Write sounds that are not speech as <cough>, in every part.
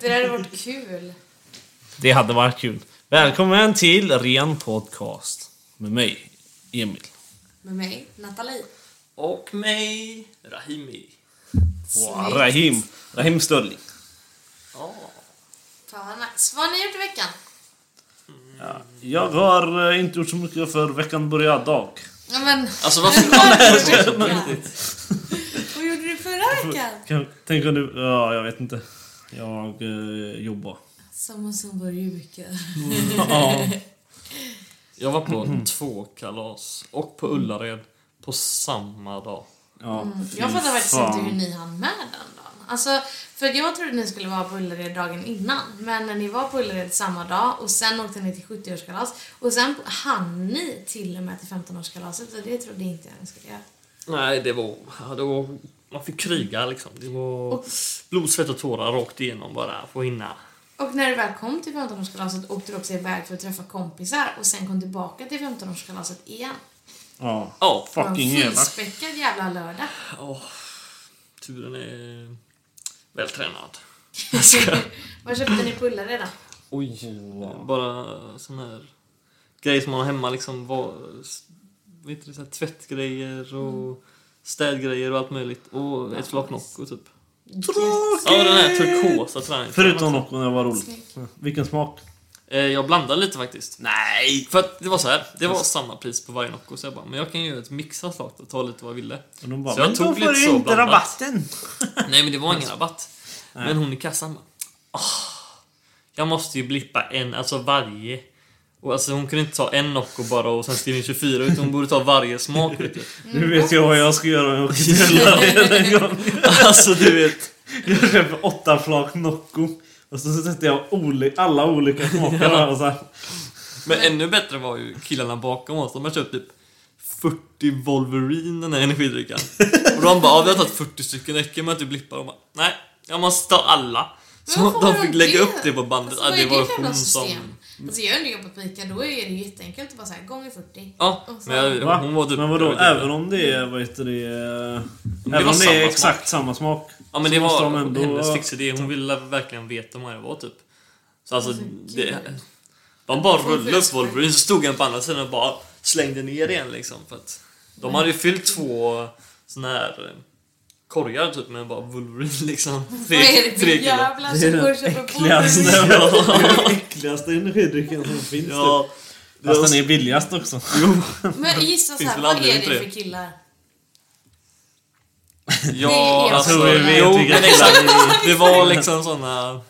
Det hade varit kul. Det hade varit kul. Välkommen till Ren Podcast. Med mig, Emil. Med mig, Nathalie. Och mig, Rahimi. Wow, Rahim. Rahim Störling. Ja. Fan vad nice. Vad har ni gjort i veckan? Ja, jag har eh, inte gjort så mycket för veckan börjar dag. Ja, men... Alltså Vad alla är du? Vad gjorde du förra veckan? Kan, tänker du... Ja, jag vet inte. Jag eh, jobbar. Samma som brukar. Ja. Jag var på två kalas och på Ullared på samma dag. ja Jag fy fattar faktiskt fan. inte hur ni hann med den dagen. Alltså, för jag trodde ni skulle vara på Ullared dagen innan. Men när ni var på Ullared samma dag och sen åkte ni till 70-årskalas och sen hann ni till och med till 15-årskalaset och det trodde inte jag ni skulle göra. Nej, det var... Ja, det var man fick kriga liksom. Det var Och- blod, svett och tårar rakt igenom bara för att hinna. Och när du väl kom till 15-årskalaset åkte du också iväg för att träffa kompisar och sen kom tillbaka till 15-årskalaset igen. Ja. En Fucking elak. fullspäckad jävla lördag. åh, turen är vältränad. <laughs> Vad köpte ni på Ullared då? Oj, bara sån här grejer som man har hemma liksom. Var, vad heter det, så här, tvättgrejer och städgrejer och allt möjligt. Och ett flak Nocco typ. Ja, den här turkosa tröjan. Förutom Nocco jag var roligt. Vilken smak? Eh, Jag blandade lite faktiskt. Nej! För att det var så här. det var samma pris på varje Nocco så jag bara, men jag kan ju göra ett mixat flak och ta lite vad jag ville. Och de bara, Så jag men tog då lite får du så inte blandat." rabatten. <laughs> Nej men det var ingen rabatt. Men hon i kassan bara, "Åh, Jag måste ju blippa en, alltså varje. Och alltså hon kunde inte ta en Nocco bara och sen skriva in 24 utan hon borde ta varje smak vet du. Nu vet jag vad jag ska göra när jag åker Ullared en gång. <laughs> Alltså du vet. Jag köper åtta flak Nocco. Och så sätter jag oli alla olika smaker där och så här. Men ännu bättre var ju killarna bakom oss. De har köpt typ 40 Wolverine den här energidrycken. Och de bara, ja, vi har tagit 40 stycken, räcker med att du blippar? De bara, nej, jag måste ta alla. Så de fick lägga det? upp det på bandet. Alltså, ja, det var hon som... system? Alltså jag har ändå jobbat på ICA, då är det ju jätteenkelt att bara säga gånger 40. Ja, men jag, Va? hon var typ... Men vadå, även om det är, vad heter det... det Även var om det är samma exakt samma smak. Ja men det var de ändå- hennes fixidé. Hon ville verkligen veta vad det var typ. Så alltså, Alltså, det, de bara rullade upp Wolverine så stod han på andra sidan och bara slängde ner igen liksom. För att de hade ju fyllt två såna här korgar typ med bara Wolverine <laughs> liksom. Vad är det för jävla och köper äckligaste, Wolverine? <laughs> det är den äckligaste energidrycken som finns. Ja. typ. Fast den är billigast också. <laughs> Men gissa såhär, vad är det det? för killar? Ja, Jag alltså, tror vi vet jo, vilka killar Det var liksom såna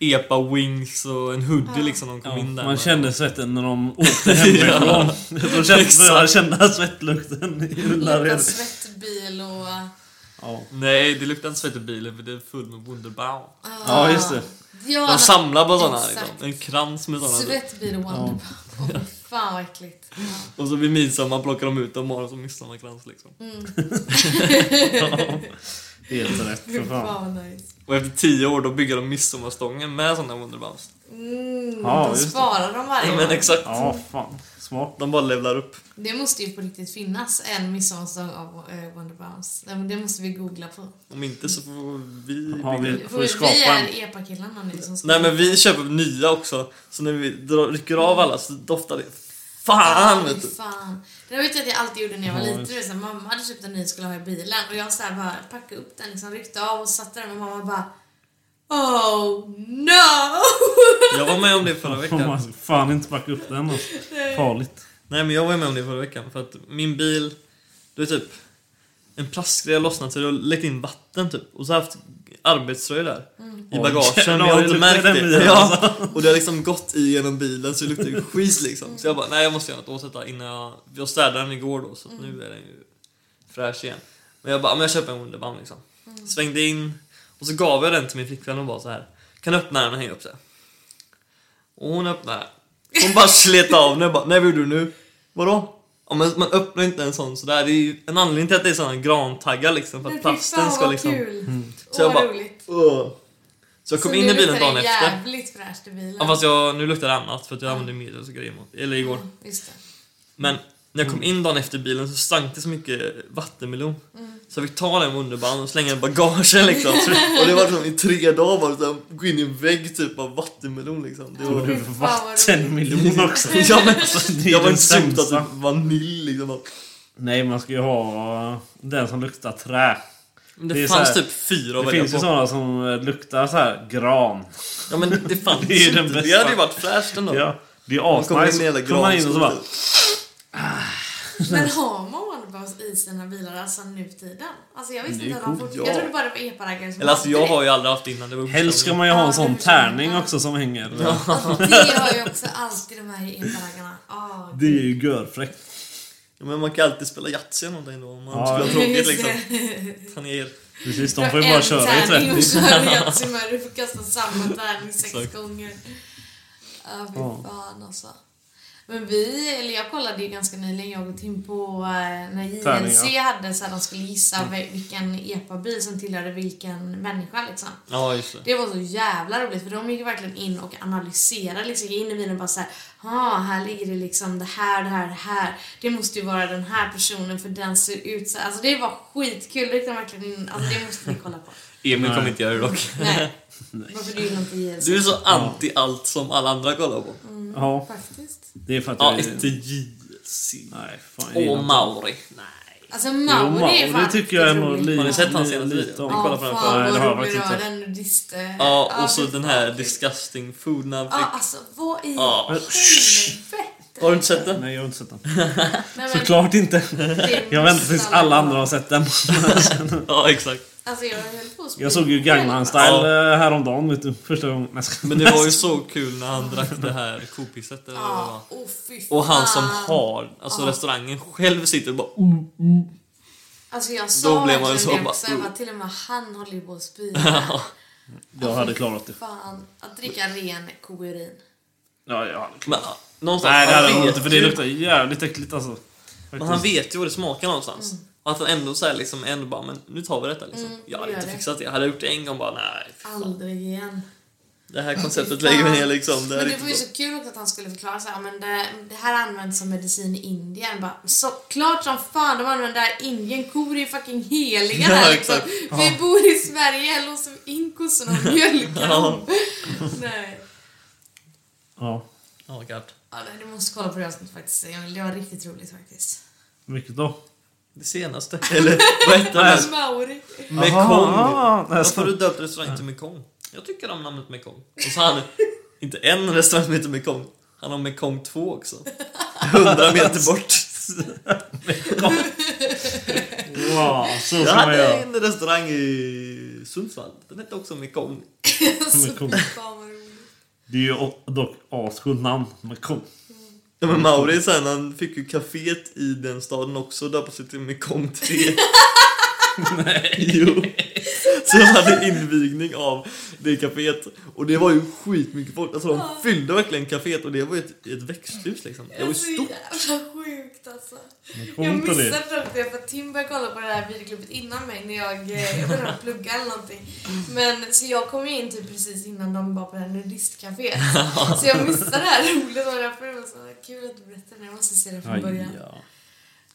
Epa wings och en hoodie liksom de kom Ja, in där man med. kände svetten när de åkte hemifrån. Då kände jag kände svettlukten i Luktar Ullared. svettbil och... Ja. Nej, det luktar inte svett i bilen för det är full med Wunderbaum. ja, just det. Ja, De samlar på såna exakt. liksom. En krans med såna. Svettbil och Wonderbaum. Åh, <laughs> fy fan vad äckligt. Ja. Och så vid midsommar plockar de ut dem och har dem som midsommarkrans liksom. <laughs> Helt rätt för fan. fan nice. Och efter tio år då bygger de midsommarstången med såna Wunderbaums. Mm, Ja, de det. sparar dem varje Ja, men år. exakt. Ja, fan. Smart. De bara levlar upp. Det måste ju på riktigt finnas en midsommarstång av äh, Wonderbaums. Det det måste vi googla på. Om inte så får vi Ja, bygga. vi-. Får vi skapa vi en? är EPA-killarna nu som ska... Nej men vi köper nya också. Så när vi drar, rycker av alla så doftar det fan vet du. Fan. Det vet jag att jag alltid gjorde när jag var Ja, liten. så mamma hade köpt en ny skulle ha i bilen och jag så här bara packade upp den, liksom, ryckte av och satte den och mamma bara Oh no! <laughs> Jag var med om det förra veckan. man fan inte packa upp den. Alltså. Farligt. Nej men jag var med om det förra veckan för att min bil, det är typ en plastgrej har lossnat så det har läckt in vatten typ. Och så har jag haft arbetströja där. I Oj, bagagen, jävlar, jag har det inte märkt det. bilen, Ja, och det har liksom gått igenom bilen så det luktar ju <laughs> skit liksom. Så jag bara, nej jag måste göra något åt detta innan jag... Jag städade den igår då så nu är den ju fräsch igen. Men jag bara, men jag köper en Wunderbaum liksom. Svängde in och så gav jag den till min flickvän och bara så här. Kan du öppna den och hänga upp sig? Och hon öppnade. Hon bara slet av den och bara, nej vad gjorde du nu? Vadå? Ja, men man öppnar inte en sån sådär. Det är ju en anledning till att det är såna grantaggar liksom. För att plasten ska liksom... kul! Så jag bara. Så jag kom Så in i bilen dagen det efter. jävligt fräscht i bilen. Ja, fast jag, nu luktar det annat för att jag använde medel och grejer mot, eller igår. Mm, just det. Men När jag kom in dagen efter bilen så stank det så mycket vattenmelon. Så jag fick ta den underband och slänga den i bagagen liksom. Och det var liksom i tre dagar bara så här, gå in i en vägg typ av vattenmelon liksom. Det var... Vattenmelon också. ja, men, Det jag var inte att typ vanilj liksom. Nej, man ska ju ha den som luktar trä. Men det, Det fanns här- typ fyra att Det finns ju på. sådana som eh, luktar så här gran. Ja men det fanns <laughs> Det är ju inte. den Det hade ju varit fräscht ändå. Ja, det är asnice. Kommer man in och så bara... Men har man i sina bilar alltså nu tiden? Alltså jag visste Det är inte att de coolt, fort... ja. Jag trodde bara det var epa-raggare som Eller alltså jag har ju aldrig haft innan. Det var Helst ska man ju ha en Ja, sån det tärning också som hänger. det. <laughs> Alltså, det har ju också alltid de här epa-raggarna. Ah, Det är ju görfräckt. Ja, men man kan alltid spela Yatzy eller någonting då om man Ja. ha tråkigt liksom. det. Ta ner. Precis, de får ju bara köra i tärning och 30. köra <laughs> Yatzy med. Du får kasta samma tärning sex gånger. Ja, fy Ja. fan alltså. Men vi, eller jag kollade ju ganska nyligen, jag och Tim på eh, när JLC hade så här, de skulle gissa vil- vilken epa-bil som tillhörde vilken människa liksom. Ja just det. Det var så jävla roligt för de gick verkligen in och analyserade liksom, gick in i bilen och bara såhär, ah, här ligger det liksom det här, det här, det här. Det måste ju vara den här personen för den ser ut så. Alltså det var skitkul, det gick de verkligen in, alltså det måste ni kolla på. Emil kommer inte göra det dock. Nej. <laughs> Varför du gillar inte JLC? Du är så anti allt som alla andra kollar på. Ja, Faktiskt. Det är för att Ja, jag... inte JLC. Nej, fan jag gillar Och inte- Mauri. Nej. Alltså Jo, Mauri är fan det tycker jag är nog rolig. Har ni sett hans senaste lite video? om. Ja. kolla fan det vad har jag rolig du faktiskt inte. den nudiste. Ja, och så fy den fan, här disgusting food när han Ja, fick... alltså vad i Ja. helvete? Har du inte sett den? Nej, jag har inte sett den. Nej, men Såklart inte. det Jag väntar tills alla andra har sett den. <laughs> Ja, exakt. Alltså jag höll på Jag såg ju. Gangnam style eh, häromdagen, vet du. Första gången. Men det var ju så kul när han drack det här kopisset eller vad det var. Ja, oh, fy Och han som har, alltså Ja. restaurangen själv sitter och bara Alltså jag Då sa blev man ju verkligen så det bara, också. Jag bara, till och med han håller ju på att spy. <laughs> Jag hade klarat det. Fan, att dricka ren kourin. Ja, jag hade klarat Men, ah, någonstans, Nej, det hade jag vet inte för det ju- luktar jävligt äckligt alltså. Men han Faktiskt. vet ju vad det smakar någonstans. Och att han ändå säger liksom, ändå bara, men nu tar vi detta liksom. Mm, jag hade inte det. fixat det. Hade jag gjort det en gång bara, nej. Aldrig igen. Det här konceptet <laughs> lägger vi ner liksom. Det här Men är det var ju inte så kul också att han skulle förklara så här, men det, det här används som medicin i Indien. Bara, så, klart som fan de använder det här i Indien. Kor är ju fucking heliga <laughs> Ja, där liksom. exakt. Vi bor i Sverige, här låser vi in kossorna och mjölkar dem. Nej. Ja. bra. Oh, God. Ja, du måste kolla på det avsnittet faktiskt. Det var riktigt roligt faktiskt. Vilket då? Det senaste. Eller vad hette den? Mauri. Mekong. Aha, Varför har du döpt restaurangen till Mekong? Jag tycker om namnet Mekong. Och så har han inte en restaurang som heter Mekong. Han har Mekong 2 också. 100 meter bort. Wow, så Jag hade en restaurang i Sundsvall. Den hette också Mekong. <laughs> Mekong. Det är ju dock ascoolt namn. Men kom. Ja men Mauri sen han fick ju kaféet i den staden också döpa sig till Mekong 3. <laughs> Nej. <laughs> Jo. Så de hade invigning av det kaféet. Och det var ju skitmycket folk. Alltså de fyllde verkligen kaféet och det var ju ett, ett växthus liksom. Det var ju så stort. jävla sjukt alltså. Jag det. missade dock det för att Tim började kolla på det här videoklippet innan mig när jag, eh, jag började <laughs> plugga eller någonting. Men så jag kom ju in typ precis innan de var på det här nudistcaféet. <laughs> Så jag missade det här roliga och därför var det så kul att du berättade det. Jag måste se det från början. ja.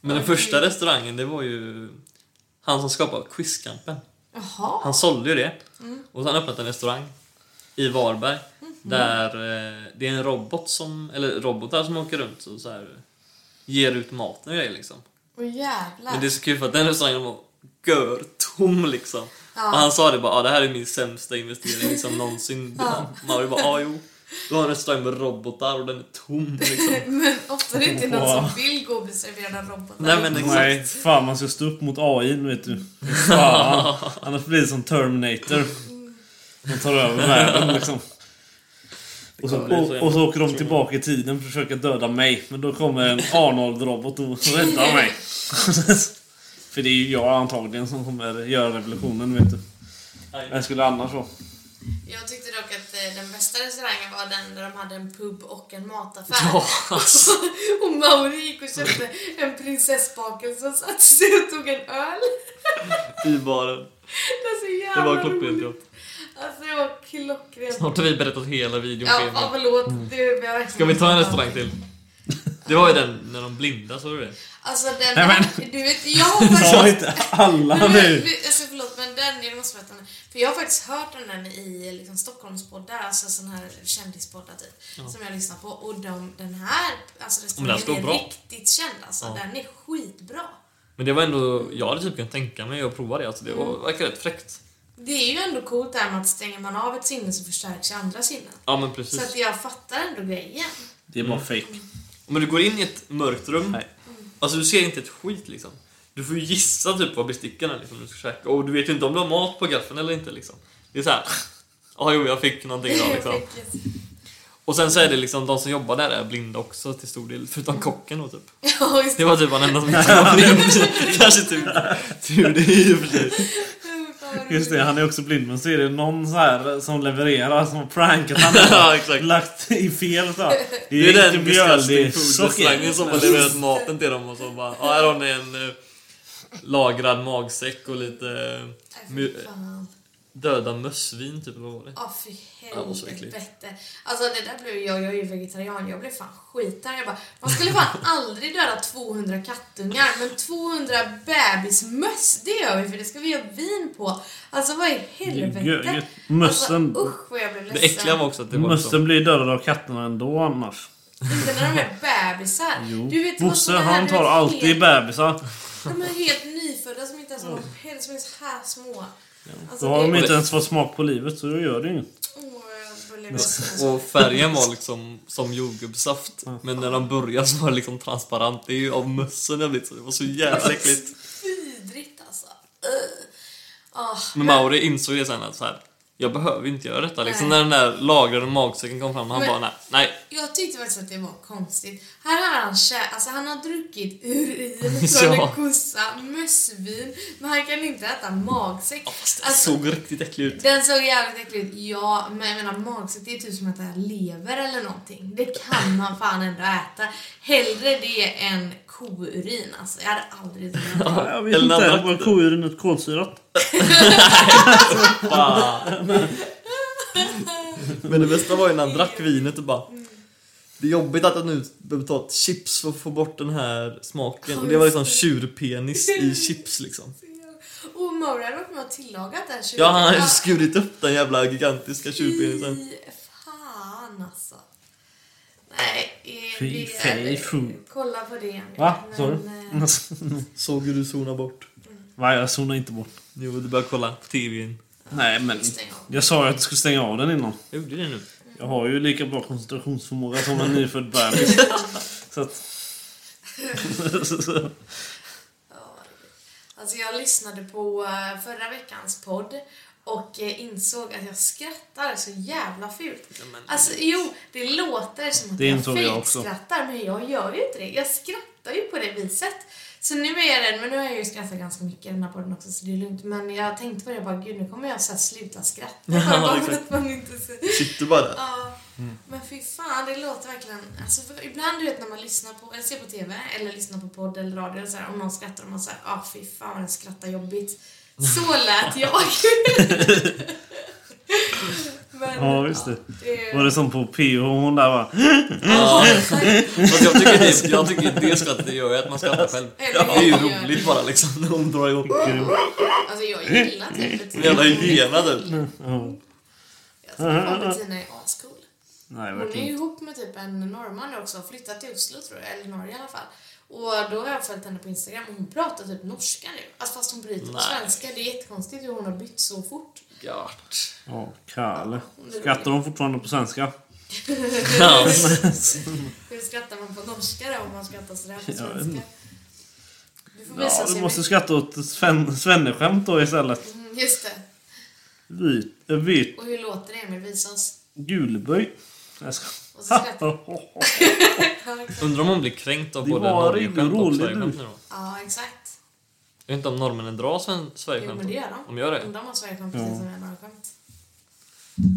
Men den första restaurangen det var ju han som skapade Quizkampen. Jaha. Han sålde ju det. Mm. Och så han öppnat en restaurang i Varberg. Mhm. Där eh, det är en robot som, eller robotar som åker runt och så här ger ut maten och grejer liksom. Åh jävlar. Men det är så kul för att den restaurangen var görtom liksom. Ja. Och han sa det bara, ah, det här är min sämsta investering liksom någonsin. Ja. <laughs> Mauri bara, ah, jo. Du har en restaurang med robotar och den är tom liksom. <laughs> Men ofta är det inte någon som vill gå och bli serverad av robotar. Nej, men exakt. Nej, fan man ska stå upp mot AI vet du. Fan, annars blir det som Terminator. De tar över världen liksom. Och så, och, och så åker de tillbaka i tiden för att försöka döda mig. Men då kommer en Arnold-robot och räddar mig. <laughs> för det är ju jag antagligen som kommer göra revolutionen vet du. Jag skulle annars vara. Jag tyckte dock att eh, den bästa restaurangen var den där de hade en pub och en mataffär. Ja, <laughs> alltså. och Mauri gick och köpte en prinsessbakelse och satte sig och tog en öl. I baren. Det var så Det jävla var klockrent ja. Alltså det var klockrent. Snart har vi berättat hela videon Ja, ja förlåt. Det, verkligen Ska vi ta en restaurang till? Det var ju den när de blinda, såg du det? Alltså den Nej, men- du vet, jag har Sa inte alla nu? alltså förlåt, men den, jag måste berätta den. För jag har faktiskt hört den i liksom, Stockholmspoddar, alltså sån här kändispoddar typ, som jag lyssnar på. Och de, den här, alltså den restaurangen står är bra. riktigt känd alltså. Ja. Den är skitbra. Men det var ändå, jag hade typ kunnat tänka mig att prova det, alltså det var, verkar rätt fräckt. Det är ju ändå coolt det här med att stänger man av ett sinne så förstärks ju andra sinnen. Ja men Så precis. att jag fattar ändå grejen. Det är bara fake. Men du går in i ett mörkt rum, Nej. alltså du ser inte ett skit liksom. Du får ju gissa typ vad besticken är liksom, du ska käka. Och du vet ju inte om du har mat på gaffeln eller inte liksom. Det är så här. Ja, <laughs> jo, jag fick någonting idag liksom. <laughs> Och sen så är det liksom, de som jobbar där är blinda också till stor del, förutom kocken då typ. <laughs> Ja, Det var typ han enda som inte var blind. Kanske tur, tur det i och för sig. Just det, han är också blind. Men så är det någon så här som levererar som har prankat han. Ja, exakt. Lagt i fel så. Det är den det är disgusting food restaurangen som har levererat maten till dem och så bara, ja här har ni en eh, lagrad magsäck och lite fy döda mössvin typ, vad var det? Ja, fy så äckligt. helvete. Alltså det där blev jag, jag är ju vegetarian, jag blev fan skitarg. Jag bara, man skulle fan <laughs> aldrig döda 200 kattungar, men 200 bebismöss, det gör vi för det ska vi göra vin på. Alltså vad i helvete? Mössen, Alltså, usch vad jag blev ledsen. Det äckliga var också att det var mössen blir dödad av katterna ändå annars. Inte när de är bebisar. Jo. Du vet, Bosse han tar alltid helt- bebisar. De är helt nyfödda som inte ens har någon päls, som är så här små. Alltså, Då har de det- inte ens fått smak på livet så då gör det inget. Och färgen var liksom som jordgubbssaft. Men när de började så var det liksom transparent. Det är ju av mössen jag blivit så det var så jävla äckligt. Vidrigt alltså. Ugh. Ah, Men Mauri insåg det sen att så här, jag behöver inte göra detta. Liksom Nej. när den där lagrade magsäcken kom fram, han Men- bara nej, nej. Jag tyckte faktiskt att det var konstigt. Här har han kä- alltså han har druckit urin från <laughs> Ja. en kossa, mössvin, men han kan inte äta magsäck. Det Alltså, såg riktigt äckligt ut. den såg jävligt äcklig ut, ja, men jag menar magsäck det är typ som att äta lever eller någonting. Det kan man fan ändå äta. Hellre det än kourin alltså. Jag hade aldrig druckit det. Ja, jag vet Eller inte. annat. Var kourin kolsyrat? <laughs> Men det bästa var ju när han drack vinet och bara Det är jobbigt att jag nu behöver ta ett chips för att få bort den här smaken. Och det var liksom tjurpenis i chips liksom. <laughs> Och Mauri hade varit med och tillagat den Ja, han hade skurit upp den jävla gigantiska tjurpenisen. Fy fan alltså. Nej, eh, Fy det fej, fu. Kolla på det. Va? Sa du? eh, <laughs> Såg hur du zonade bort? Va, jag zonar inte bort. Jo, du började kolla på TVn. Nej, men jag sa ju att du skulle stänga av den innan. Jag gjorde det nu. Jag har ju lika bra koncentrationsförmåga som en nyfödd bebis. <laughs> Så att... <laughs> Ja, Alltså jag lyssnade på eh, förra veckans podd och eh, insåg att jag skrattar så jävla fult. Alltså jo, det låter som att Det jag insåg jag också. skrattar men jag gör ju inte det. Jag skrattar ju på det viset. Så nu är jag rädd, men nu har jag ju skrattat ganska mycket i den här podden också så det är lugnt. Men jag tänkte på det bara, gud nu kommer jag så här sluta skratta. <laughs> Ja, att man inte. Sitter bara där. Ja, men fy fan, det låter verkligen... Alltså ibland du vet när man lyssnar på, eller ser på TV, eller lyssnar på podd eller radio, eller så här, om någon skrattar och man säger ah fy fan vad den skrattar jobbigt. Så lät jag. <laughs> men, Ja, just det. det Var det som på PH hon där va? Ja, jag tycker det, jag tycker det skrattet det gör att man skrattar själv. Det är ju roligt bara liksom när hon drar ihop. Alltså jag gillar typ Bettina. Jävla hyena typ. Ja. Jag tycker fan Bettina är ascool. Nej, Hon är ju ihop med typ en norrman också, flyttat till Oslo tror jag, eller Norge i alla fall. Och då har jag följt henne på Instagram och hon pratar typ norska nu. Alltså fast hon bryter på svenska. Det är jättekonstigt hur hon har bytt så fort. Gart. Ja, Kalle. Skrattar de fortfarande på svenska? <laughs> Hur skrattar man på norska då om man skrattar sådär på svenska? Du får visa Ja, sig du måste skratta åt Sven, Svenneskämt då istället. Mm, Just det. Vit, äh, vit Och hur låter det Emil? Visa oss. gulböj. Jag ska... Och så <laughs> Undrar om hon blir kränkt av Det både var Norge-skämt och Sverige-skämt nu då. Ja, exakt. Jag vet inte om norrmännen drar sven- Jo, Sverige-skämt. men det gör de. De gör det? Undrar om Sverigeskämt precis som jag skämt.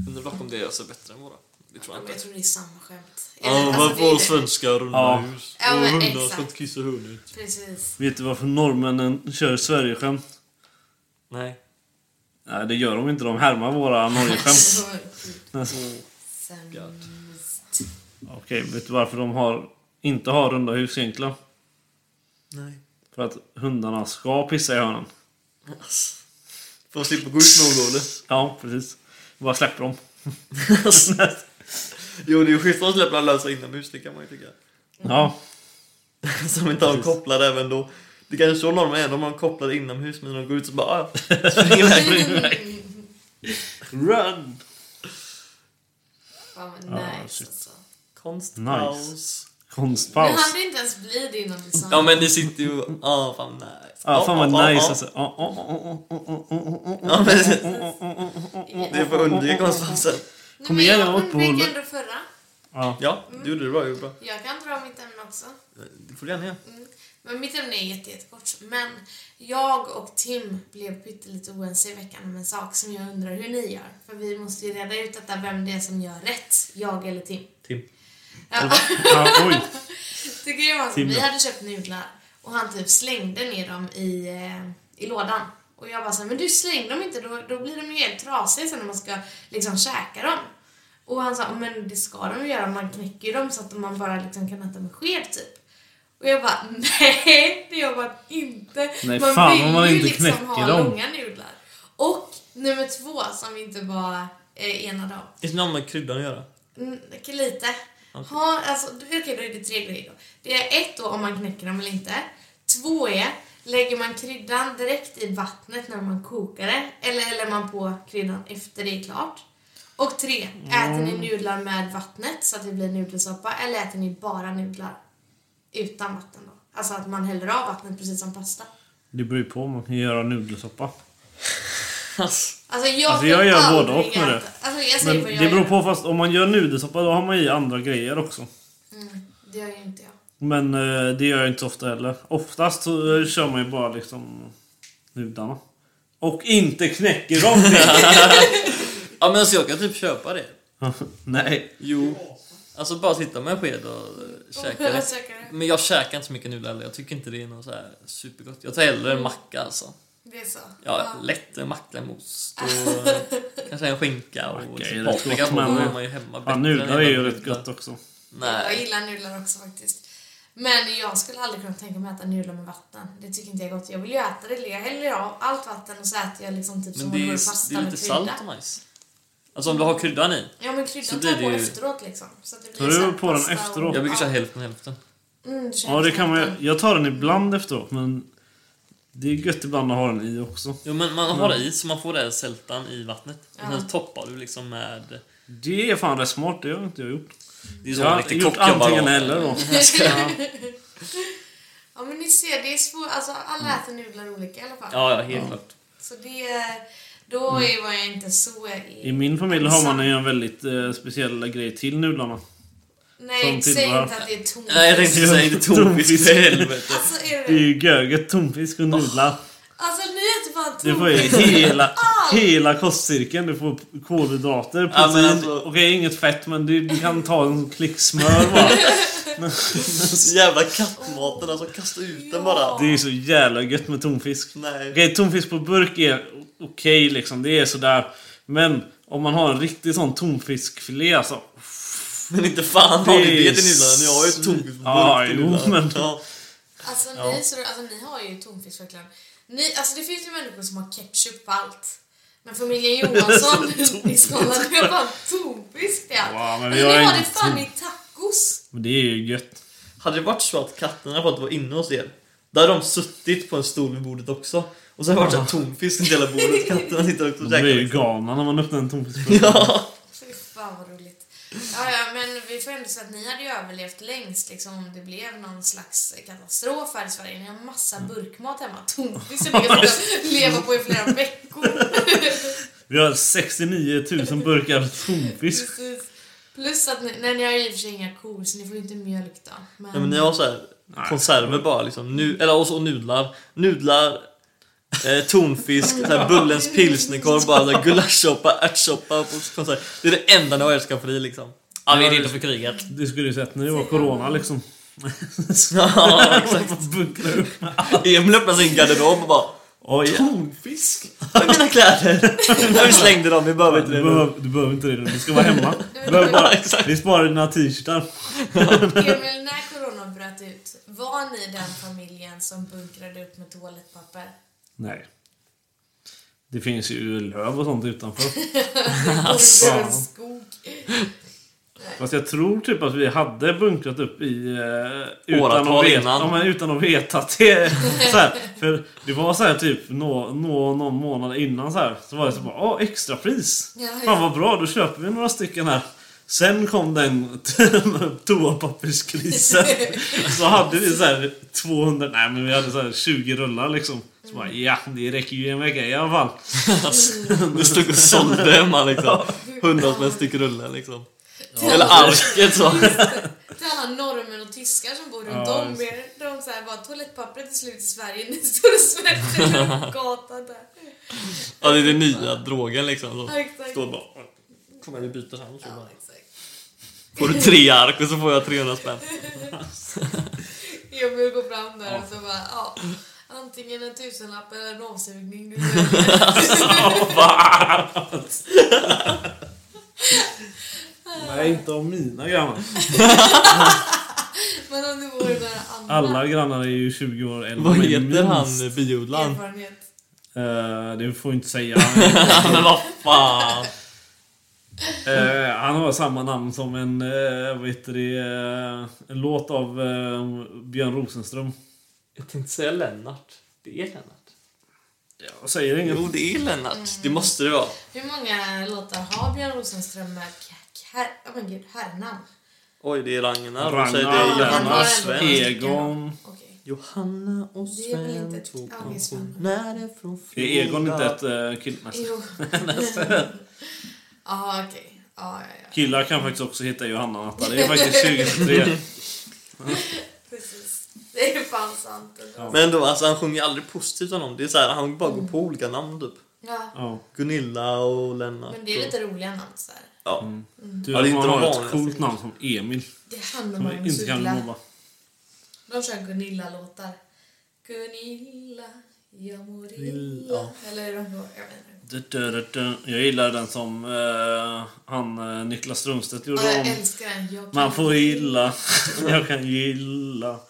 Undrar dock om det gör sig bättre än våra. Det tror jag Jag inte. tror det är samma skämt. Ja, alltså, det är får det. svenskar runda Ja. hus? Ja, och men hundar exakt. ska inte kissa hund ut. Precis. Vet du varför norrmännen kör Sverigeskämt? Nej. Nej, det gör de inte. De härmar våra Norgeskämt. <laughs> Så sämst. Okej, vet du varför de har inte ha runda hus egentligen. Nej. För att hundarna ska pissa i hörnen. Alltså. För att slippa gå ut med orolig. Ja, precis. Bara släpper dem. Jo, det är ju schysst att släppa lösa inomhus, det kan man ju tycka. Ja, <laughs> Som inte har en kopplad även då. Det kanske är så normen är, de har en kopplad inomhus men när de går ut så bara ah, springer iväg. <laughs> run! Ja, nice shit. alltså. Konstpaus. Men Konstpaus. han inte ens bli innan sa Ja men det sitter ju, ah fan nice. Ja, fan vad Ah, ah, nice ah. alltså. Ja, men det är för undvika konstpausen. Kom men igen, jag jag undvek uppehållet. ändå förra. ja. Ja, du gjorde det bra, gjorde bra. Jag kan dra mitt ämne också. Det får du gärna göra. Men mitt ämne är jätte, jättekort. Men jag och Tim blev pyttelite oense i veckan om en sak som jag undrar hur ni gör. För vi måste ju reda ut detta, vem det är som gör rätt. Jag eller Tim. Tim. Ja. ja oj. <laughs> Det grejen var att vi hade köpt nudlar och han typ slängde ner dem i, eh, i lådan. Och jag bara såhär, men du släng dem inte, då, då blir de ju helt trasiga sen när man ska liksom käka dem. Och han sa, men det ska de ju göra, man knäcker ju dem så att man bara liksom kan äta med sked typ. Och jag bara, <laughs> nej det gör man inte. Nej, man fan, vill man ju inte liksom ha dem. långa nudlar. Och nummer två som vi inte var eh, enade om. Det är något med kryddan att göra. Mm, lite. Ha, alltså, Okej, då är det tre grejer då. Det är ett då om man knäcker dem eller inte. Två är, lägger man kryddan direkt i vattnet när man kokar det? Eller häller man på kryddan efter det är klart? Och tre, äter ni nudlar med vattnet så att det blir nudelsoppa? Eller äter ni bara nudlar utan vatten då? Alltså att man häller av vattnet precis som pasta. Det beror ju på om man kan göra nudelsoppa. <laughs> Alltså, Alltså jag, Alltså, jag gör både och med det. Alltså jag säger Men vad det jag beror på fast om man gör nudelsoppa då har man i andra grejer också. Mm, det gör ju inte jag. Men eh, det gör jag inte så ofta heller. Oftast så eh, kör man ju bara liksom nudlarna. Och inte knäcker dem. <laughs> ja men alltså jag kan typ köpa det. <laughs> Nej. Jo. Alltså bara sitta med en sked och eh, <laughs> käka det. Men jag käkar inte så mycket nudlar heller. Jag tycker inte det är något så här supergott. Jag tar hellre en macka alltså. Det är så? Ja, lätt en macka med ost och <laughs> kanske en skinka och paprika gott, på. men- Då är man ju hemma Ja, än nudlar är ju rätt gott också. Jag Nej. gillar nudlar också faktiskt. Men jag skulle aldrig kunna tänka mig att äta nudlar med vatten. Det tycker inte jag är gott. Jag vill ju äta det. Jag häller av allt vatten och så äter jag liksom typ som Men om det vore pasta det är med lite krydda. salt och nice. Alltså om du har kryddan i. Ja men kryddan tar jag på ju- efteråt liksom. Så det Tar blir du så här på den och- efteråt? Jag brukar köra Ja. hälften hälften. Mm, du Ja, det kan man. Jag tar den ibland efteråt men det är gött ibland att ha den i också. Jo men man har det i så man får det sältan i vattnet. Och Ja. sen toppar du liksom med... Det är fan rätt smart, det har inte jag gjort. Det är så Jag har gjort antingen då. <laughs> eller då. Ja men ni ser, det är svårt. Alltså alla äter nudlar olika i alla fall. Ja, ja, helt klart. Så det... Då är var jag inte så... I min familj har man ju en väldigt eh, speciell grej till nudlarna. Nej, säg inte att det är tomt. Nej, jag tänkte säga inte tonfisk för helvete. Alltså är Det är det... ju göget, tonfisk och nudlar. Alltså ni äter fan Du får ju tonfisk. hela, hela kostcirkeln. Du får kolhydrater, Ja, protein. alltså- Okej, inget fett men du, du kan ta en klick smör bara. <laughs> Jävla kattmaten, alltså kasta ut den bara. Det är så jävla gött med tonfisk. Nej. Okej, tonfisk på burk är okej liksom. Det är sådär. Men om man har en riktig sån tonfiskfilé alltså. <laughs> Men inte fan har ni Det det till nudlarna. Ni har ju tonfisk på Ja, jo, men- Ja. Alltså, Ja. ni, så, alltså ni har ju tonfisk verkligen. Ni, alltså det finns ju människor som har ketchup på allt. Men familjen <laughs> Johansson i Skåne har bara tonfisk till allt. Wow, men alltså, vi ni har har det fan i tacos. Men det är ju gött. Hade det varit så att katterna fått vara inne hos er, då hade de suttit på en stol vid bordet också. Och så har det varit tonfisk runt hela bordet. <laughs> Katterna sitter också och De blir ju käkar. galna när man öppnar en tonfisk. Ja. Fy fan vad roligt. Ja, ja, men vi får ändå säga att ni hade ju överlevt längst liksom, om det blev någon slags katastrof här i Sverige. Ni har massa burkmat hemma. Tonfisk som ni kan leva på i flera veckor. <laughs> Vi har 69 000 burkar tonfisk. Precis. Plus att ni, nej, ni har ju i och för sig inga kor så ni får ju inte mjölk då. Men, Ja, men ni har så här konserver bara liksom. Nu, eller och så nudlar. Nudlar, eh, tonfisk, så här Bullens pilsnerkorv, bara gulaschsoppa, ärtsoppa på. Det är det enda ni har älskat för i liksom. Ja, vi är redo för kriget. Det skulle du sett när det var corona liksom. <laughs> Ja, exakt. <laughs> Bunkra upp. Emil öppnade sin garderob och bara Oj. Tonfisk? Är mina kläder? <laughs> vi slängde dem, vi behöver inte du, det nu. behöver, du behöver inte det nu. Du ska vara hemma. Du behöver bara, vi sparar dina t-shirtar. Emil, när corona bunkrat ut. Var ni den familjen som bunkrade upp med toalettpapper? Nej. Det finns ju löv och sånt utanför. <laughs> <laughs> Alltså. skog. Fast jag tror typ att vi hade bunkrat upp i... Eh, utan, Åratal att veta, innan. ja, men utan att veta att det... <laughs> Så här, för det var så här typ nå, nå, någon månad innan så här. Så var det så bara, åh extrapris! Ja, ja. Fan vad bra, då köper vi några stycken här. Sen kom den <laughs> toapapperskrisen. Så hade vi så här 200, nej men vi hade så här 20 rullar liksom. Så bara, ja det räcker ju en vecka i alla fall. <laughs> Du stod och sålde hemma liksom. Hundra spänn styck rulle liksom. Eller arket så. Till alla norrmän och tyskar som bor runt Ja, om er. De säger bara toalettpappret är slut i Sverige. Ni står och svälter runt <laughs> gatan där. Ja, det är den nya drogen liksom. Så. Ja, exakt. Står bara. Kom här, vi hand. Så Ja, exakt. Får du tre ark och så får jag 300 spänn. Jag vill gå fram där och så bara, ja. Antingen en tusenlapp eller en avsugning. <laughs> Nej, inte av mina grannar. Men om du vore där andra Alla grannar är ju 20 år äldre. Vad heter minst. han biodlaren? erfarenhet. Eh, det får jag inte säga. <laughs> Men vad fan. <laughs> Eh, han har samma namn som en, uh, vad heter det, eh, en låt av eh, Björn Rosenström. Jag tänkte säga Lennart. Det är Lennart. Jag säger inget. Jo, det är Lennart. Det måste det vara. Hur många låtar har Björn Rosenström med oh men gud, herrnamn? Oj, det är Ragnar. Ragnar, Och så är det Johanna och Sven. Egon. Okej. Johanna och Det är väl Sven inte ett- tog ja, det är Sven. pensionärer från Är Egon inte ett uh, killnamn? Jo. <laughs> <laughs> Ja, okej. Ja, ja, ja. Killar kan faktiskt också heta Johanna Natta. Det är faktiskt 2023. <laughs> Precis. Det är fan sant. ändå. Men då, alltså han sjunger aldrig positivt om någon. Det är så här, han bara går på olika namn typ. Ja. Ja. Gunilla och Lennart. Men det är och- lite roliga namn så här. Ja. Du Ja, det är man inte har ett coolt namn som Emil. Det är han och Som vi Magnus Uggla. De kör Gunilla-låtar. Gunilla, jag mår illa. ja. Eller de går, jag vet inte. Du, du, du, du. Jag gillar den som eh, han eh, Niklas Strömstedt gjorde jag om. den. Jag Man får gilla, <laughs> jag kan gilla.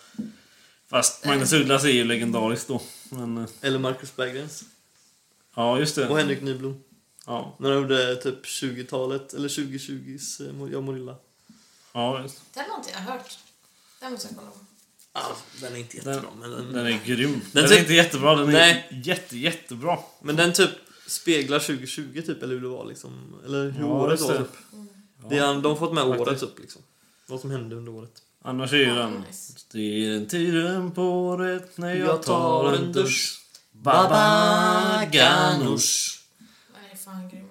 Fast Magnus Ugglas är ju legendarisk då. Men, eh, Eller Marcus Berggrens. ja, just Och det. Henrik Nyblom. Ja, När de gjorde typ 20-talet, eller 2020s eh, Jag mår illa. ja just. Den har inte jag hört. Den måste jag kolla på. Ja, den är inte Den, jättebra. Men den, den är grym. Den Den, är typ- inte jättebra, den är Nej. jätte, jättebra. men den typ speglar 2020 typ, eller hur det var liksom. Eller hur Ja, året var det. typ. Det är, de har fått med året upp liksom. Vad som hände under året. Annars är ju den... Det är den tiden på året när jag Jag tar en dusch. Baba ganoush.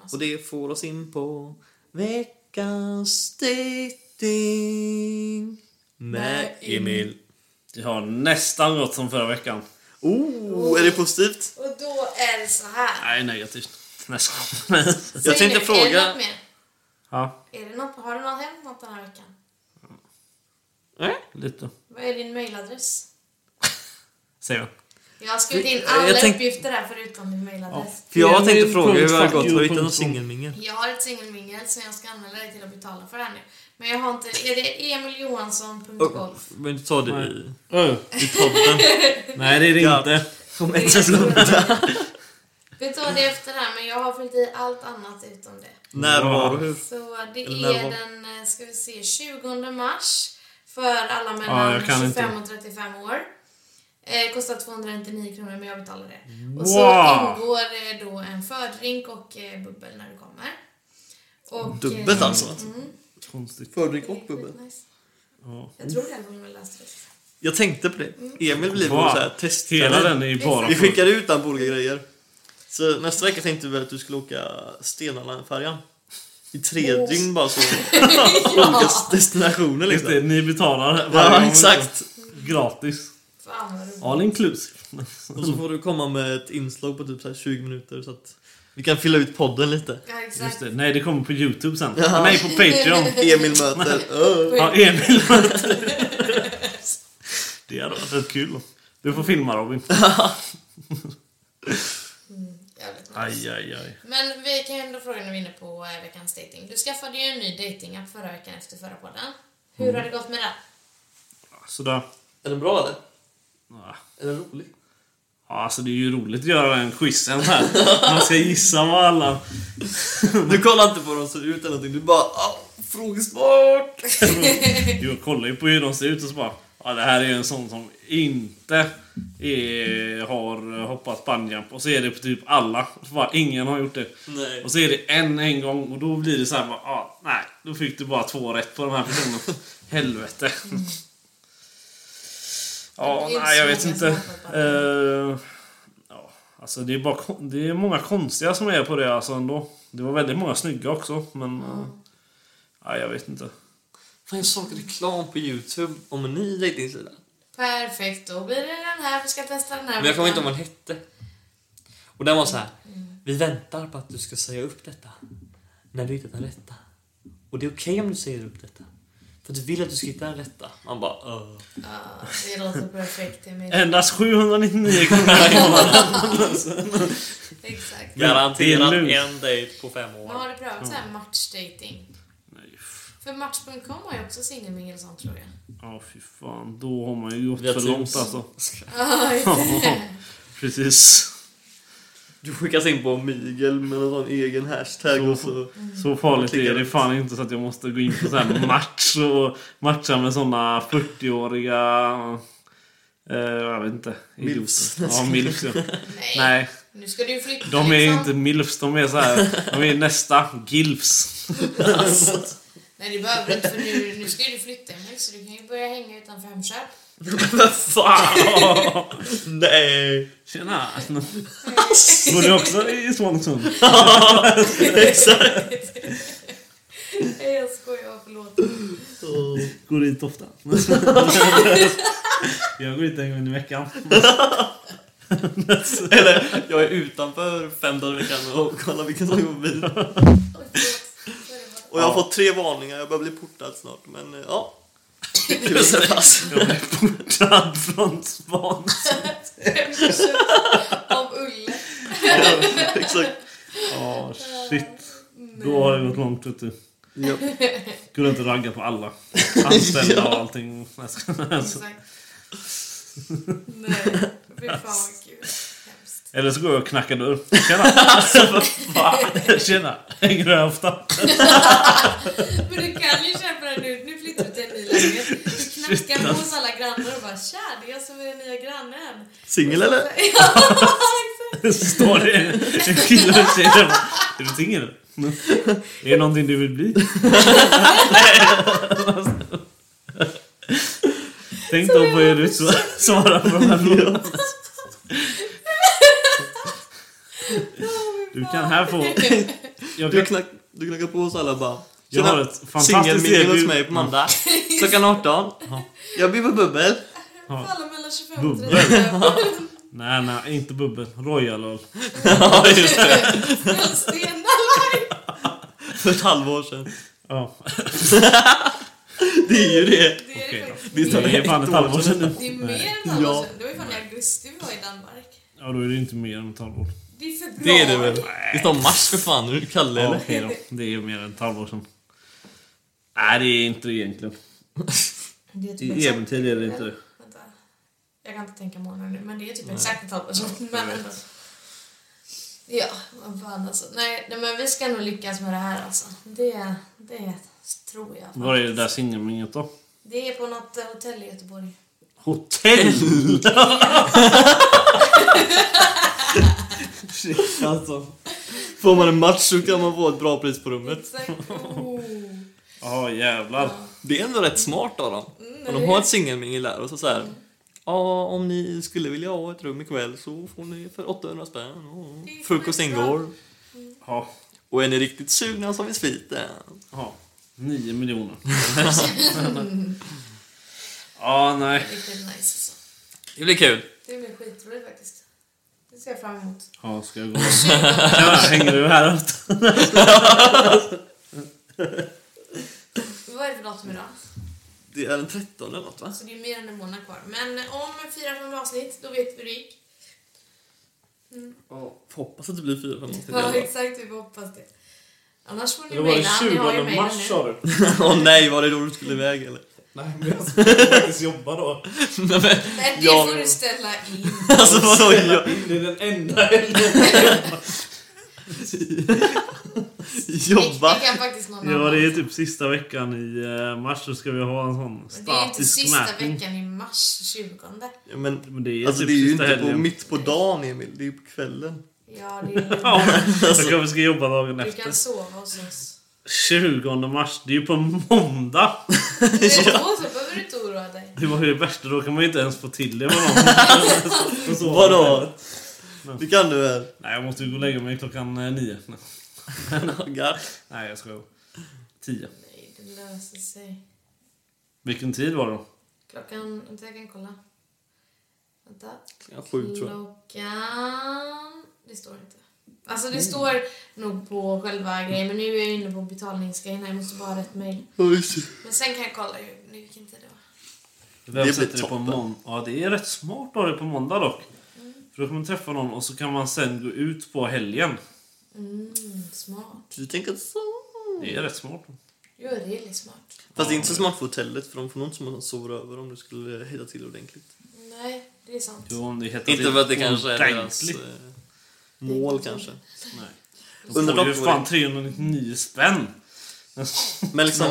Alltså. Och det får oss in på veckans dating med Emil. Det har nästan gått som förra veckan. Oh, är det positivt? Och då är det så här. Nej, negativt. Nästan. Jag tänkte nu, Är det fråga... något mer? ja, Är det något, har det något hänt något den här veckan? Nej. lite. Vad är din mailadress? <laughs> Säger jag. Jag har skrivit in Jag alla tänk- uppgifter här förutom din mailadress. För jag tänkte fråga hur det har gått. Har du hittat com. singelmingel? Jag har ett singelmingel som jag ska anmäla dig till att betala för här nu. Men jag har inte... Är det emiljohansson.golf? Men inte ta det i, Öh. i podden. <laughs> Nej, det är det Ja. inte. Om ett sekund. Vi tar det efter det här, men jag har fyllt i allt annat utom det. När, var och hur? Så det är den, eh, ska vi se, 20 mars för alla Ja, mellan kan 25 inte. och 35 år. Eh, kostar 299 kronor, men jag betalar det. Och Wow. så ingår eh, då en fördrink och eh, bubbel när du kommer. Och, Dubbelt eh, alltså? Mm, Konstigt. Fördrink och bubbel. nice. Ja. Jag tror det om jag läste det. Jag tänkte på det. Emil blir Wow. så här Hela testare. den är ju bara Vi skickar ut den på olika grejer. Så nästa vecka tänkte vi väl att du skulle åka Stenala-färjan. I tre Åh. dygn bara så. <laughs> Olika destinationer Just det, liksom. ni betalar varje Ja, gång. exakt. Gratis. All inclusive. Och så får du komma med ett inslag på typ så här 20 minuter så att vi kan fylla ut podden lite. Ja, Just exakt. det. Nej, det kommer på Youtube sen. Jaha. Nej, på Patreon. <laughs> Emil möter... Öh. <laughs> Ja, Emil <laughs> Det hade varit rätt kul. Du får filma Robin. Aj, aj, aj. Men vi kan ju ändå fråga när vi är inne på eh, veckans dating. Du skaffade ju en ny datingapp förra veckan efter förra podden. Hur Mm. har det gått med den? Sådär. Är den bra eller? Ja. Är den rolig? Ja, alltså det är ju roligt att göra den quizen här. Man ska gissa vad alla... Du kollar inte på hur de ser ut eller någonting, du bara ah, frågesport! Jag kollar ju på hur de ser ut och så bara... Ja, det här är ju en sån som inte är, har hoppat bungyjump. Och så är det på typ alla. Bara, ingen har gjort det. Nej. Och så är det en en gång och då blir det så här bara, ah, nej, då fick du bara två rätt på den här personen. Helvete. Ja, nej, jag vet inte. Eh, ja, alltså det är, bara, det är många konstiga som är på det alltså ändå. Det var väldigt många snygga också, men... ja, jag vet inte. Fan, jag såg reklam på Youtube om en ny dejtingsida. Perfekt, då blir det den här. Vi ska testa den här. Men jag kommer inte ihåg vad den hette. Och den var så här. Mm. Vi väntar på att du ska säga upp detta. När du hittat den rätta. Och det är okej om du säger upp detta. För att du vill att du ska hitta den rätta. Man bara uh. Ja, det låter perfekt mig. Endast 799 <laughs> kronor i månaden. Exakt. Garanterat Det en dejt på fem år. Men har du prövat så här matchdating? Nej, För Match.com har ju också singelmingel sånt tror jag. Ja, fy fan. Då har man ju gått för Teams. långt alltså. Ja, det. <laughs> Precis. Du skickas in på mygel med någon sån egen hashtag Så- och så... Så farligt är det fan inte så att jag måste gå in på så här <laughs> match och matcha med såna 40-åriga... Eh, jag vet inte. Milfs. Ja, milfs ja. Nej. Nej, Nu ska du flytta de är liksom. inte milfs. De är så här. De är nästa gilfs. <laughs> Nej, det behöver du inte för nu, nu ska ju du flytta Emil, så du kan ju börja hänga utanför Hemköp. <laughs> Vad fan! Nej! Tjena! <laughs> Går du också i Svanesund? <laughs> Exakt! Nej, jag skojar. Förlåt. Går dit ofta? jag går dit en gång i veckan. Eller, jag är utanför fem dagar i veckan och kollar vilken som går förbi. Och jag har Ja. fått tre varningar, jag börjar bli portad snart. Men eh, ja. Fast. Jag blev portad från. Hemköp av Ulle. Exakt. Ja, shit. Då har det gått långt vet du. Ja. Runt och ragga på alla. Anställda och allting. Exakt. <laughs> Nej, fy fan vad kul. Eller så går jag och knackar dörr. Tjena! Alltså! Tjena! Hänger du här ofta? <laughs> Men du kan ju köpa den nu. Nu flyttar du till Du knackar hos alla grannar och bara Tja, det är jag som är den nya grannen. Singel eller? <laughs> Ja, exakt. <laughs> Så står det en kille och tjej där. bara, Är du singel? Är det någonting du vill bli? <laughs> Tänk då på hur du sva- svarar på de här frågorna. Du kan här få... Jag, Du, kan, knack, du knackar på hos alla bara jag har ett fantastiskt Singelmingel hos erbjudande. mig på måndag. Klockan 18. Jag bjuder på bubbel. Alla mellan 25 och Bubbel. 35. Nej, nej, inte bubbel. Royal öl. <laughs> Ja, just det. För ett halvår sedan. Ja, <laughs> Det är ju det. Det är okej det då. faktiskt. Det är fan ett halvår sedan nu. Det är mer än ett halvår Ja. sedan. Det var ju fan i augusti vi var i Danmark. Ja, då är det inte mer än ett halvår. Det är februari. Det är det väl? Det står mars för fan. Är du Kalle Ja, eller? okej då. Det är mer än ett halvår sedan. Nej, det är inte det egentligen. Det är typ I exakt- äventyr är det inte det. Vänta. Jag kan inte tänka månader nu, men det är typ exakt ett halvår sedan. Men. Ja, vad fan alltså. Nej, nej, men vi ska nog lyckas med det här alltså. Det, det tror jag. Var är det där singelminget då? Det är på något eh, hotell i Göteborg. Hotell! <laughs> Shit alltså. Får man en match så kan man få ett bra pris på rummet. Exakt. Oh. Ja, jävlar. Det är ändå rätt smart av dem. Och de har ett singelmingel där och så, så här. Ja, om ni skulle vilja ha ett rum ikväll så får ni för 800 spänn. Och frukost ingår. Ja, Och är ni riktigt sugna så har vi sviten. ja. Nio miljoner. <laughs> ja, nej. Riktigt nice alltså. Det blir kul. Det blir skitroligt faktiskt. Det ser jag fram emot. Ja, ska jag gå? Tjena, hänger du här ute? <laughs> <laughs> Vad är det för datum idag? Det är den 13 eller något va? Så det är mer än en månad kvar. Men om fyra, fem avsnitt, då vet vi hur det gick. Ja. Hoppas att det blir fyra, fem avsnitt Ja, exakt. Vi hoppas det. Annars får ni Det var mejla. den Ni har ju 20 mejlen mars nu. sa du? <laughs> Åh nej, var det då du skulle iväg eller? Nej, men jag ska faktiskt jobba då. <laughs> Nej, men, Men det Ja. får du ställa in. <laughs> alltså vadå? Jag, Det är den enda helgen. <laughs> jobba? Det kan faktiskt någon Ja, annan. det är typ sista veckan i eh, mars så ska vi ha en sån Men det är inte statisk sista mätning. veckan i mars 20. Ja, men, Men det är alltså typ det är ju inte på, mitt på dagen Emil, det är ju på kvällen. Ja, det är <laughs> Ja, jag kanske ska jobba dagen Du efter. kan sova hos oss. 20 mars, det är ju på måndag. <laughs> Då så behöver du inte oroa dig. Det var ju det värsta, då kan man ju inte ens få till det med någon. Vadå? Det kan du väl? Nej, jag måste ju gå och lägga mig klockan eh, Nej, jag ska Tio. Nej, det löser sig. Vilken tid var det då? Klockan... Vänta, jag kan kolla. Vänta. Ja, sju tror jag. Klockan... Det står inte. Alltså det står nog på själva grejen, men nu är jag inne på betalningsgrejen här. Jag måste bara ha rätt mail. Oj. Men sen kan jag kolla hur, nu vilken tid det var. Vem blir sätter det på måndag? Ja, det är rätt smart att ha det på måndag dock. För då kan man träffa någon och så kan man sen gå ut på helgen. Mm, smart. Du tänker så? Det är rätt smart. Jo, det är lite smart. Fast det är inte så smart för hotellet för de får nog inte de sover över om du skulle hitta till ordentligt. Nej, det är sant. Jo, om det Inte för att det kanske är deras eh, mål kanske. Nej. Undrar Undrar dock ju fan det- 399 spänn. Men liksom,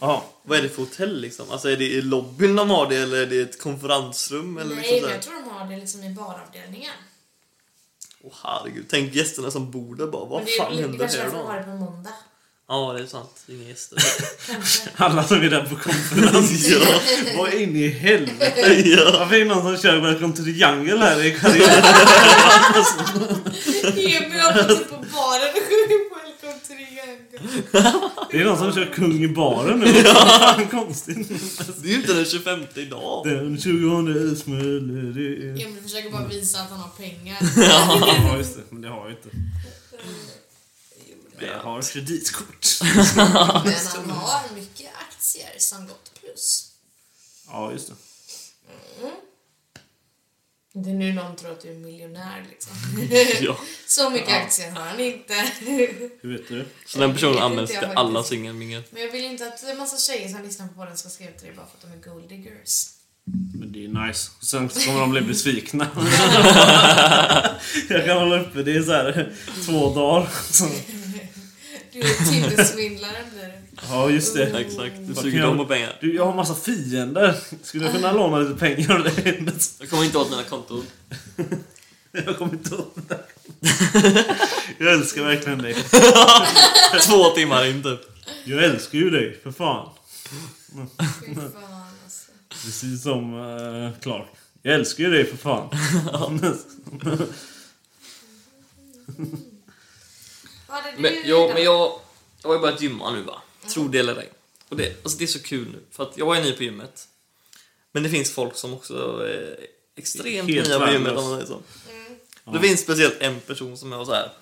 Ja, vad är det för hotell liksom? Alltså är det i lobbyn de har det eller är det ett konferensrum? Eller Nej, liksom så men jag tror de har det liksom i baravdelningen. Åh herregud, tänk gästerna som bor där bara, vad fan är- händer här då? det på måndag. Ja, det är sant. Inga gäster. <laughs> Alla som är där på konferens. <laughs> ja. Vad in i helvete? <laughs> ja. Varför är det någon som kör Welcome to the jungle här i karriären? Emil har gått upp på baren och the jungle. Det är någon som kör kung i baren nu. <laughs> Vad fan konstigt. Det är ju inte den 25 idag. Den 20 smäller det. Emil försöker bara visa att han har pengar. <laughs> Ja, just det. Men det har jag inte. Jo, Men jag har kreditkort. <laughs> Men han har mycket aktier som gått plus. Ja, just det. Det är nu någon tror att du är miljonär liksom. <laughs> Ja. <laughs> Så mycket aktier har han inte. <laughs> Hur vet du? Så den personen används till alla singelmingel. Men jag vill inte att en massa tjejer som lyssnar på podden ska skriva till dig bara för att de är gold diggers. Men det är nice. Sen kommer de bli besvikna. jag kan hålla uppe det i så här två dagar. Du är Tinder-svindlaren blir du. Ja, just det. Exakt, du Vad suger jag- dem på pengar. Du, jag har massa fiender. Skulle jag kunna låna lite pengar av dig? Jag kommer inte åt mina konton. <laughs> Jag kommer inte ihåg det. Jag älskar verkligen dig. <laughs> Två timmar in typ. Jag älskar ju dig, för fan. Fy fan alltså. Precis som uh, Clark. Jag älskar ju dig, för fan. <laughs> Vad hade du Men, idag? ja, men jag, jag har ju börjat gymma nu va. Tro det eller ej. Och det, alltså det är så kul nu. För att jag är ny på gymmet. Men det finns folk som också är extremt Helt nya på gymmet om man säger så. Mm. Det finns speciellt en person som är så här.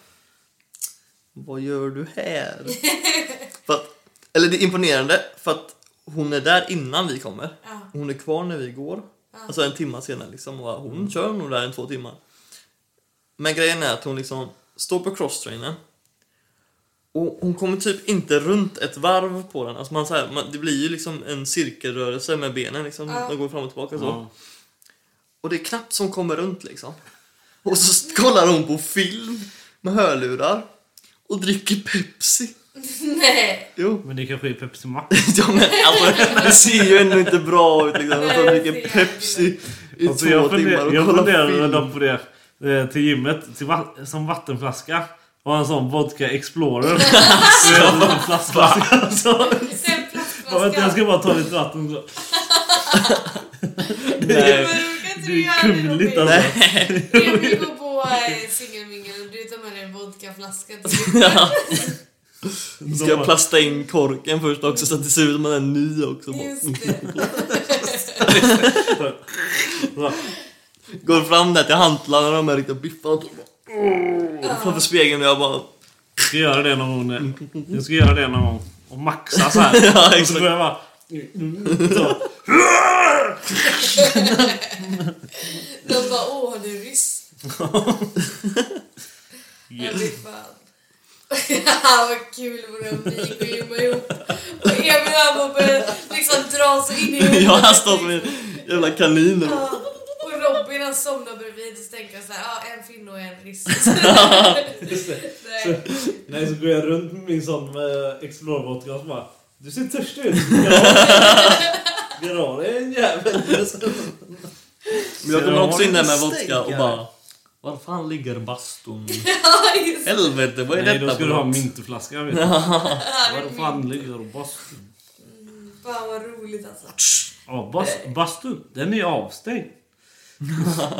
Vad gör du här? <laughs> för att, eller det är imponerande för att hon är där innan vi kommer. Ja. Hon är kvar när vi går. Alltså en timme senare liksom. Och hon kör nog där en två timmar. Men grejen är att hon liksom står på crosstrainern. Och hon kommer typ inte runt ett varv på den. Alltså man, så här, man, det blir ju liksom en cirkelrörelse med benen liksom. Ja. De går fram och tillbaka så. Ja. Och det är knappt som kommer runt liksom. Och så kollar hon på film med hörlurar och dricker Pepsi. Nej. Jo. Men det kanske är Pepsi Max. <laughs> Ja men alltså det ser ju ändå inte bra ut liksom. Att det dricker Pepsi i Alltså, två jag timmar och jag kollar funderade film. dock på det. eh, Till gymmet, till som vattenflaska. Och en sån vodka explorer. <laughs> Med en plastflaska. Så, vänta, jag ska bara ta lite vatten. Så. <laughs> Det är göra kungligt Robin? alltså. Emil går på eh, singelmingel och du tar med dig en vodkaflaska till <laughs> Ja. De Ska jag plasta in korken först också så att det ser ut som att den är ny också. Just det. Går fram där till hantlarna och de är riktigt biffade. Framför spegeln och jag bara... Jag ska göra det någon gång. Jag ska göra det någon gång. Och maxa så här. <laughs> Ja, Och så går jag bara... Så. De bara, åh, han är ryss. Ja, fy fan. Vad kul vore om vi gick och gymmade ihop. Och Emil han började liksom som dras in i huvudet. Jag har stått en jävla kanin. Ja, Och Robin han somnar bredvid och så tänker jag såhär, ja en och en ryss. Nej. Nej, så går jag runt med min sån med Explorer-vodka och så bara Du ser törstig ut. <laughs> Dra dig en jävel. Men jag kommer också in där med vodka och bara... Var fan ligger bastun? <laughs> Helvete, vad är Nej, detta då ska du ha något? mintflaska vet <laughs> du. Var fan ligger bastun? Fan vad roligt alltså. Ja, bas, bastun, den är avstängd.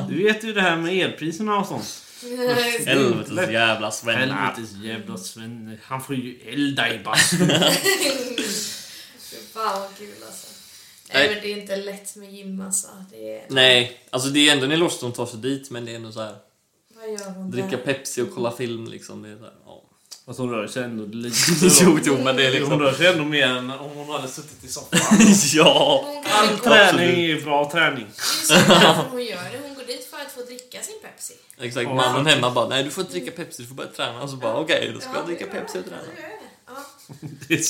Du vet ju det här med elpriserna och sånt. Helvetes jävla svennar. Helvetes jävla svenne. Han får ju elda i bastun. <laughs> Fy Fan vad kul alltså. Nej. Nej men det är inte lätt med gym alltså. Det är... Nej, alltså det är ändå en eloge som tar sig dit men det är ändå så här. Vad gör hon Dricka där? Pepsi och kolla film liksom. Det är så här, ja. Fast hon rör sig ändå lite. <laughs> jo, jo, men det är Hon liksom... rör sig ändå mer än om hon hade suttit i soffan. <laughs> ja! Hon All träning är bra träning. Det är så därför hon gör det. Hon att få dricka sin Pepsi. Exakt, Ja, mannen hemma bara nej du får inte dricka Pepsi, du får bara träna. Och så bara okej, då ska jag dricka Pepsi och träna. Ja, det. Ja. <laughs> Det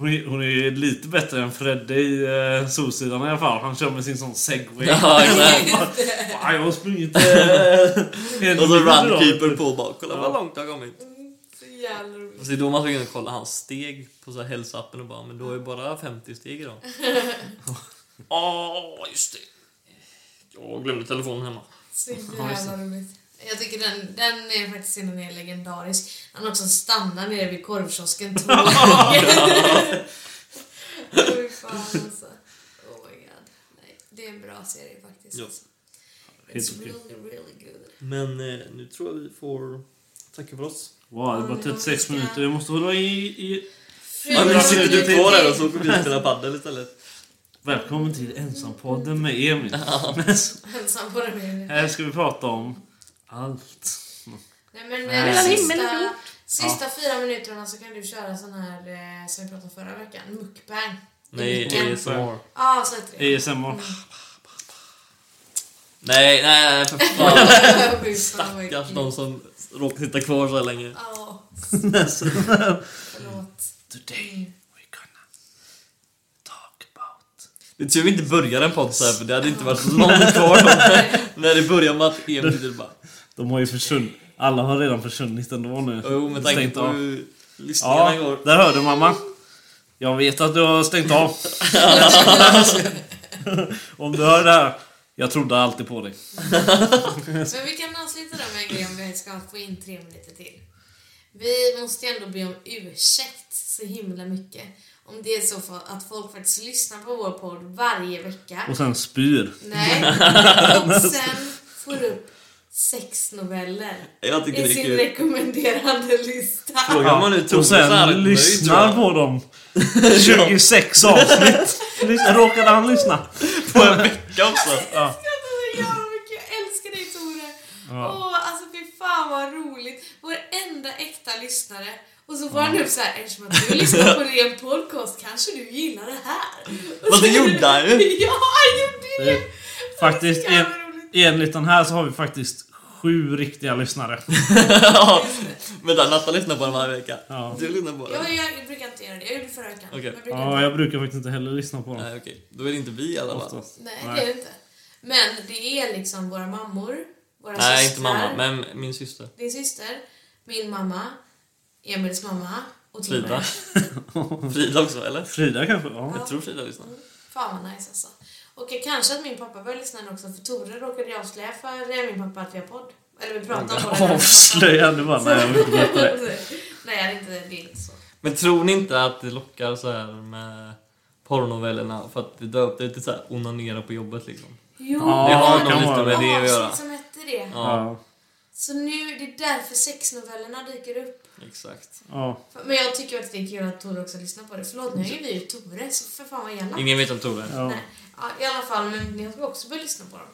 Hon är, hon är ju lite bättre än Fredde i eh, Solsidan i alla fall. Han kör med sin sån segway. Ja, <laughs> exakt. Jag har sprungit eh, <laughs> Och så mil idag." runkeeper på och bara kolla Ja. vad långt jag har kommit. Mm, Så jävla roligt. Och så är då man ska kunna kolla hans steg på så här hälsoappen och bara men då är bara 50 steg idag. Åh, just det. Jag glömde telefonen hemma. Så jävla roligt. Jag tycker den, den är faktiskt innan är legendarisk. Han också stannar nere vid korvkiosken två gånger. Fy fan alltså. Oh my god. Nej, det är en bra serie faktiskt. Ja. Alltså. It's really, really good. Men eh, nu tror jag vi får tacka för oss. Wow, det är bara 36 minuter. Jag måste hålla i... i... Ja, men sitter du kvar här och så får vi spela padel istället. Välkommen till Ensampodden med Emil. Ensam på den Här ska vi prata om allt. Nej men eh, Hela sista, sista fyra minuterna så kan du köra sån här eh, som vi pratade förra veckan, mukbang. Nej. ASMR. Ja, ah, så heter det. ASMR. Nej, nej, nej för <laughs> fan. Stackars de som råkar sitta kvar så här länge. Ja, <laughs> förlåt. Today Det är tur vi inte börjar en podd så här för det hade inte varit långt kvar. När det börjar med att Emil sitter bara... De har ju försvunnit. Alla har redan försvunnit ändå nu. Jo, med tanke Stängt på av. hur lyssningarna Ja, går. där hör du mamma. Jag vet att du har stängt av. <laughs> Om du hör det här. Jag trodde alltid på dig. Men vi kan avsluta då med en grej om vi ska få in tre minuter till. Vi måste ju ändå be om ursäkt så himla mycket. Om det är så för att folk faktiskt lyssnar på vår podd varje vecka. Och sen spyr. Nej. <laughs> Och sen får upp sex noveller Jag tycker i det är sin kul. rekommenderande lista. Frågar man nu Tore och sen lyssnar på dem. 26 <laughs> avsnitt. Råkade han lyssna? På en vecka också. <laughs> Ja. Ja. Åh, alltså fy fan vad roligt. Vår enda äkta lyssnare. Och så får han upp så här, eftersom att du lyssnar på <laughs> en podcast kanske du gillar det här. Fast det gjorde han ju. <laughs> Ja, han gjorde det. Faktiskt, Så en, enligt den här så har vi faktiskt sju riktiga lyssnare. <laughs> ja. Men där Natta lyssnar på den varje vecka. Ja. Du lyssnar på den? Jag, jag brukar inte göra det. Jag gjorde det förra veckan. Men jag Ja, jag brukar faktiskt inte heller lyssna på dem. Nej okej, då är det inte vi i alla fall. Nej, Nej. det är det inte. Men det är liksom våra mammor, våra Nej, systrar, inte mamma, men min syster. din syster, min mamma, Emils mamma och. Frida. <laughs> Frida också, eller? Frida kanske? Ja. Jag tror Frida lyssnar. Fan vad nice alltså. Och kanske att min pappa börjar lyssna också för Tore råkade jag avslöja för min pappa att vi har podd. Eller vi pratar om podden. Avslöja nu bara. Nej, jag vill inte berätta <laughs> det. Nej, det är inte, det inte så. Men tror ni inte att det lockar så här med porrnovellerna för att vi döpte det till så här onanera på jobbet liksom? Jo, Ja, Det har det nog lite med det att göra. avsnitt som hette det. Ja, Ja. Så nu, det är därför sexnovellerna dyker upp. exakt. Ja. Men jag tycker att det är kul att Tore också lyssnar på det. Förlåt, nu hänger vi ut Tore, så för fan vad elakt. Ingen vet om Tore. ja. Nej. Ja, I alla fall, men ni ska också börja lyssna på dem.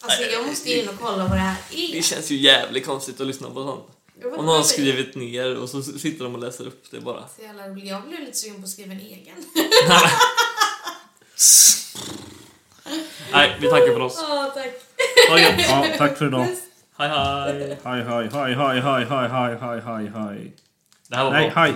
Alltså Nej, jag måste in och kolla vad det här är. Det känns ju jävligt konstigt att lyssna på sånt. Om någon har skrivit ner och så sitter de och läser upp det bara. Så jävla roligt. Jag blev lite sugen på att skriva en egen. <laughs> Nej, vi tackar för oss. Ja, tack. Ja, tack för idag. Hej hej. Hej, hej, hej, hej, hej, hej, hej, hej, hej, hej, hej. Det här var Nej, bra. hej.